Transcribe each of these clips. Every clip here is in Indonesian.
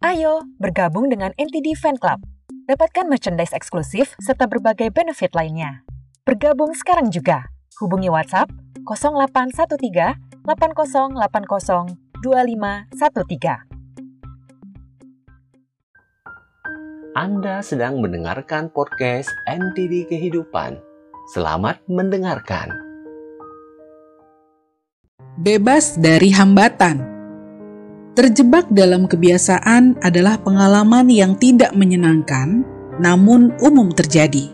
Ayo bergabung dengan NTD Fan Club. Dapatkan merchandise eksklusif serta berbagai benefit lainnya. Bergabung sekarang juga. Hubungi WhatsApp 0813 8080 2513. Anda sedang mendengarkan podcast NTD Kehidupan. Selamat mendengarkan. Bebas dari hambatan. Terjebak dalam kebiasaan adalah pengalaman yang tidak menyenangkan, namun umum terjadi.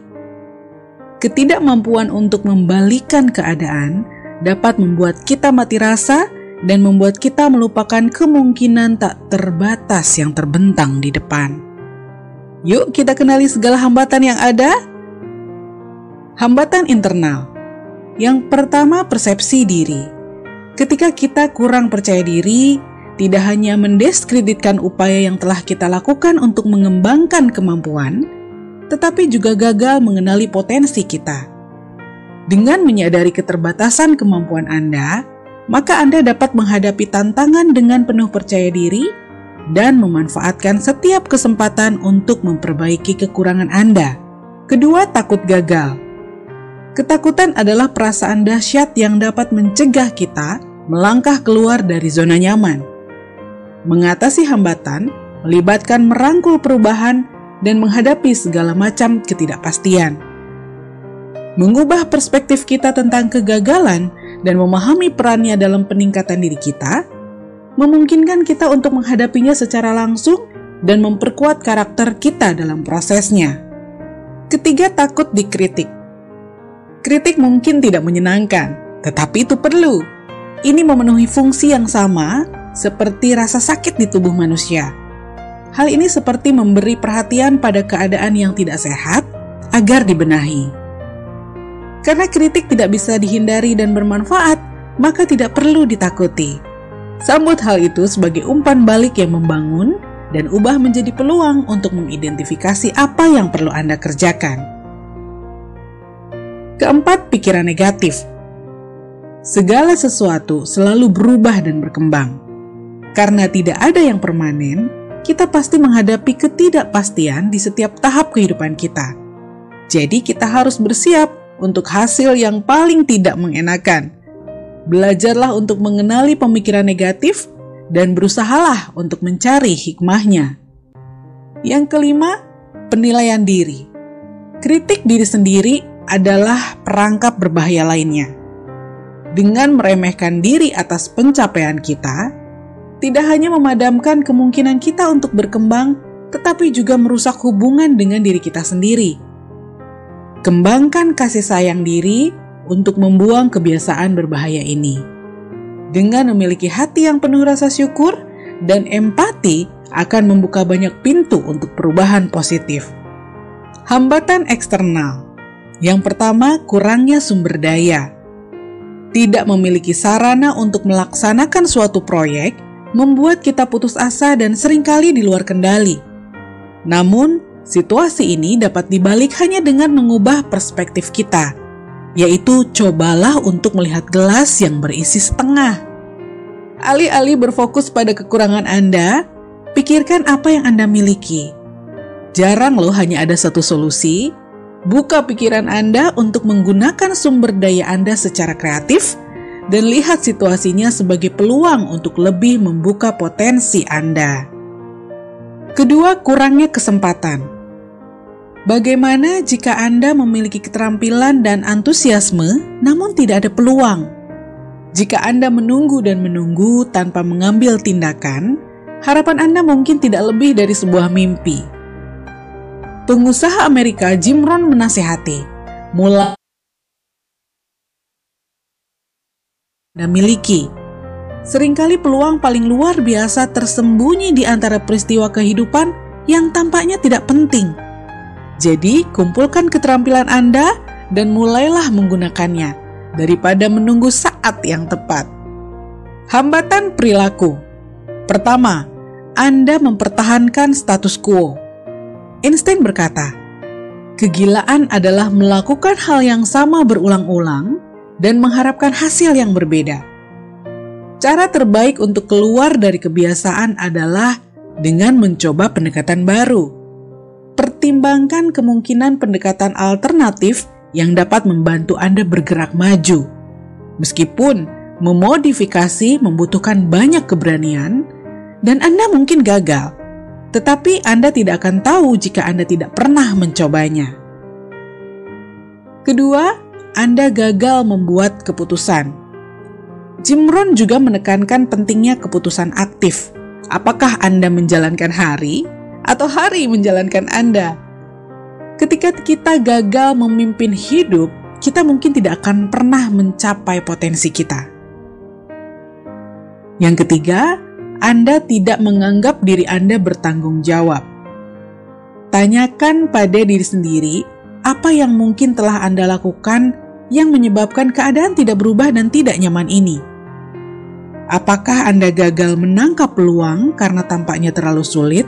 Ketidakmampuan untuk membalikan keadaan dapat membuat kita mati rasa dan membuat kita melupakan kemungkinan tak terbatas yang terbentang di depan. Yuk, kita kenali segala hambatan yang ada. Hambatan internal yang pertama, persepsi diri. Ketika kita kurang percaya diri, tidak hanya mendiskreditkan upaya yang telah kita lakukan untuk mengembangkan kemampuan, tetapi juga gagal mengenali potensi kita. Dengan menyadari keterbatasan kemampuan Anda, maka Anda dapat menghadapi tantangan dengan penuh percaya diri dan memanfaatkan setiap kesempatan untuk memperbaiki kekurangan Anda. Kedua, takut gagal. Ketakutan adalah perasaan dahsyat yang dapat mencegah kita melangkah keluar dari zona nyaman. Mengatasi hambatan melibatkan merangkul perubahan dan menghadapi segala macam ketidakpastian. Mengubah perspektif kita tentang kegagalan dan memahami perannya dalam peningkatan diri kita, memungkinkan kita untuk menghadapinya secara langsung dan memperkuat karakter kita dalam prosesnya. Ketiga, takut dikritik. Kritik mungkin tidak menyenangkan, tetapi itu perlu. Ini memenuhi fungsi yang sama seperti rasa sakit di tubuh manusia. Hal ini seperti memberi perhatian pada keadaan yang tidak sehat agar dibenahi. Karena kritik tidak bisa dihindari dan bermanfaat, maka tidak perlu ditakuti. Sambut hal itu sebagai umpan balik yang membangun dan ubah menjadi peluang untuk mengidentifikasi apa yang perlu Anda kerjakan. Keempat, pikiran negatif. Segala sesuatu selalu berubah dan berkembang. Karena tidak ada yang permanen, kita pasti menghadapi ketidakpastian di setiap tahap kehidupan kita. Jadi, kita harus bersiap untuk hasil yang paling tidak mengenakan. Belajarlah untuk mengenali pemikiran negatif dan berusahalah untuk mencari hikmahnya. Yang kelima, penilaian diri. Kritik diri sendiri adalah perangkap berbahaya lainnya. Dengan meremehkan diri atas pencapaian kita, tidak hanya memadamkan kemungkinan kita untuk berkembang, tetapi juga merusak hubungan dengan diri kita sendiri. Kembangkan kasih sayang diri untuk membuang kebiasaan berbahaya ini. Dengan memiliki hati yang penuh rasa syukur dan empati, akan membuka banyak pintu untuk perubahan positif. Hambatan eksternal yang pertama, kurangnya sumber daya. Tidak memiliki sarana untuk melaksanakan suatu proyek membuat kita putus asa dan sering kali di luar kendali. Namun, situasi ini dapat dibalik hanya dengan mengubah perspektif kita, yaitu cobalah untuk melihat gelas yang berisi setengah. Alih-alih berfokus pada kekurangan Anda, pikirkan apa yang Anda miliki. Jarang loh hanya ada satu solusi. Buka pikiran Anda untuk menggunakan sumber daya Anda secara kreatif dan lihat situasinya sebagai peluang untuk lebih membuka potensi Anda. Kedua, kurangnya kesempatan. Bagaimana jika Anda memiliki keterampilan dan antusiasme, namun tidak ada peluang? Jika Anda menunggu dan menunggu tanpa mengambil tindakan, harapan Anda mungkin tidak lebih dari sebuah mimpi. Pengusaha Amerika Jim Rohn menasehati, mulai Anda miliki. Seringkali peluang paling luar biasa tersembunyi di antara peristiwa kehidupan yang tampaknya tidak penting. Jadi, kumpulkan keterampilan Anda dan mulailah menggunakannya daripada menunggu saat yang tepat. Hambatan perilaku. Pertama, Anda mempertahankan status quo. Einstein berkata, "Kegilaan adalah melakukan hal yang sama berulang-ulang dan mengharapkan hasil yang berbeda. Cara terbaik untuk keluar dari kebiasaan adalah dengan mencoba pendekatan baru. Pertimbangkan kemungkinan pendekatan alternatif yang dapat membantu Anda bergerak maju. Meskipun memodifikasi membutuhkan banyak keberanian, dan Anda mungkin gagal, tetapi Anda tidak akan tahu jika Anda tidak pernah mencobanya. Kedua, Anda gagal membuat keputusan. Jim Rohn juga menekankan pentingnya keputusan aktif. Apakah Anda menjalankan hari atau hari menjalankan Anda? Ketika kita gagal memimpin hidup, kita mungkin tidak akan pernah mencapai potensi kita. Yang ketiga, Anda tidak menganggap diri Anda bertanggung jawab. Tanyakan pada diri sendiri apa yang mungkin telah Anda lakukan yang menyebabkan keadaan tidak berubah dan tidak nyaman ini. Apakah Anda gagal menangkap peluang karena tampaknya terlalu sulit?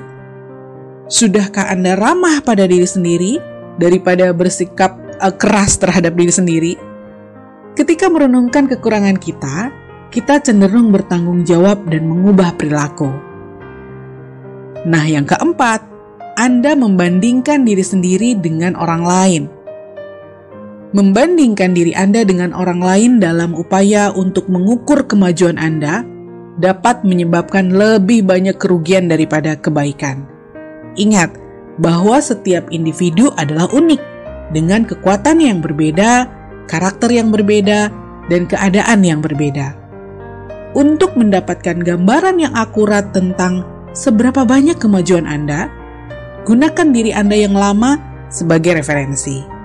Sudahkah Anda ramah pada diri sendiri daripada bersikap uh, keras terhadap diri sendiri? Ketika merenungkan kekurangan kita, kita cenderung bertanggung jawab dan mengubah perilaku. Nah, yang keempat, Anda membandingkan diri sendiri dengan orang lain. Membandingkan diri Anda dengan orang lain dalam upaya untuk mengukur kemajuan Anda dapat menyebabkan lebih banyak kerugian daripada kebaikan. Ingat bahwa setiap individu adalah unik dengan kekuatan yang berbeda, karakter yang berbeda, dan keadaan yang berbeda. Untuk mendapatkan gambaran yang akurat tentang seberapa banyak kemajuan Anda, gunakan diri Anda yang lama sebagai referensi.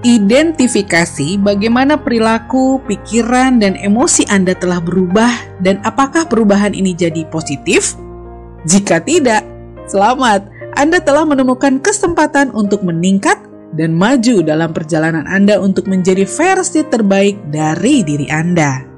Identifikasi bagaimana perilaku, pikiran, dan emosi Anda telah berubah, dan apakah perubahan ini jadi positif? Jika tidak, Selamat, Anda telah menemukan kesempatan untuk meningkat dan maju dalam perjalanan Anda untuk menjadi versi terbaik dari diri Anda.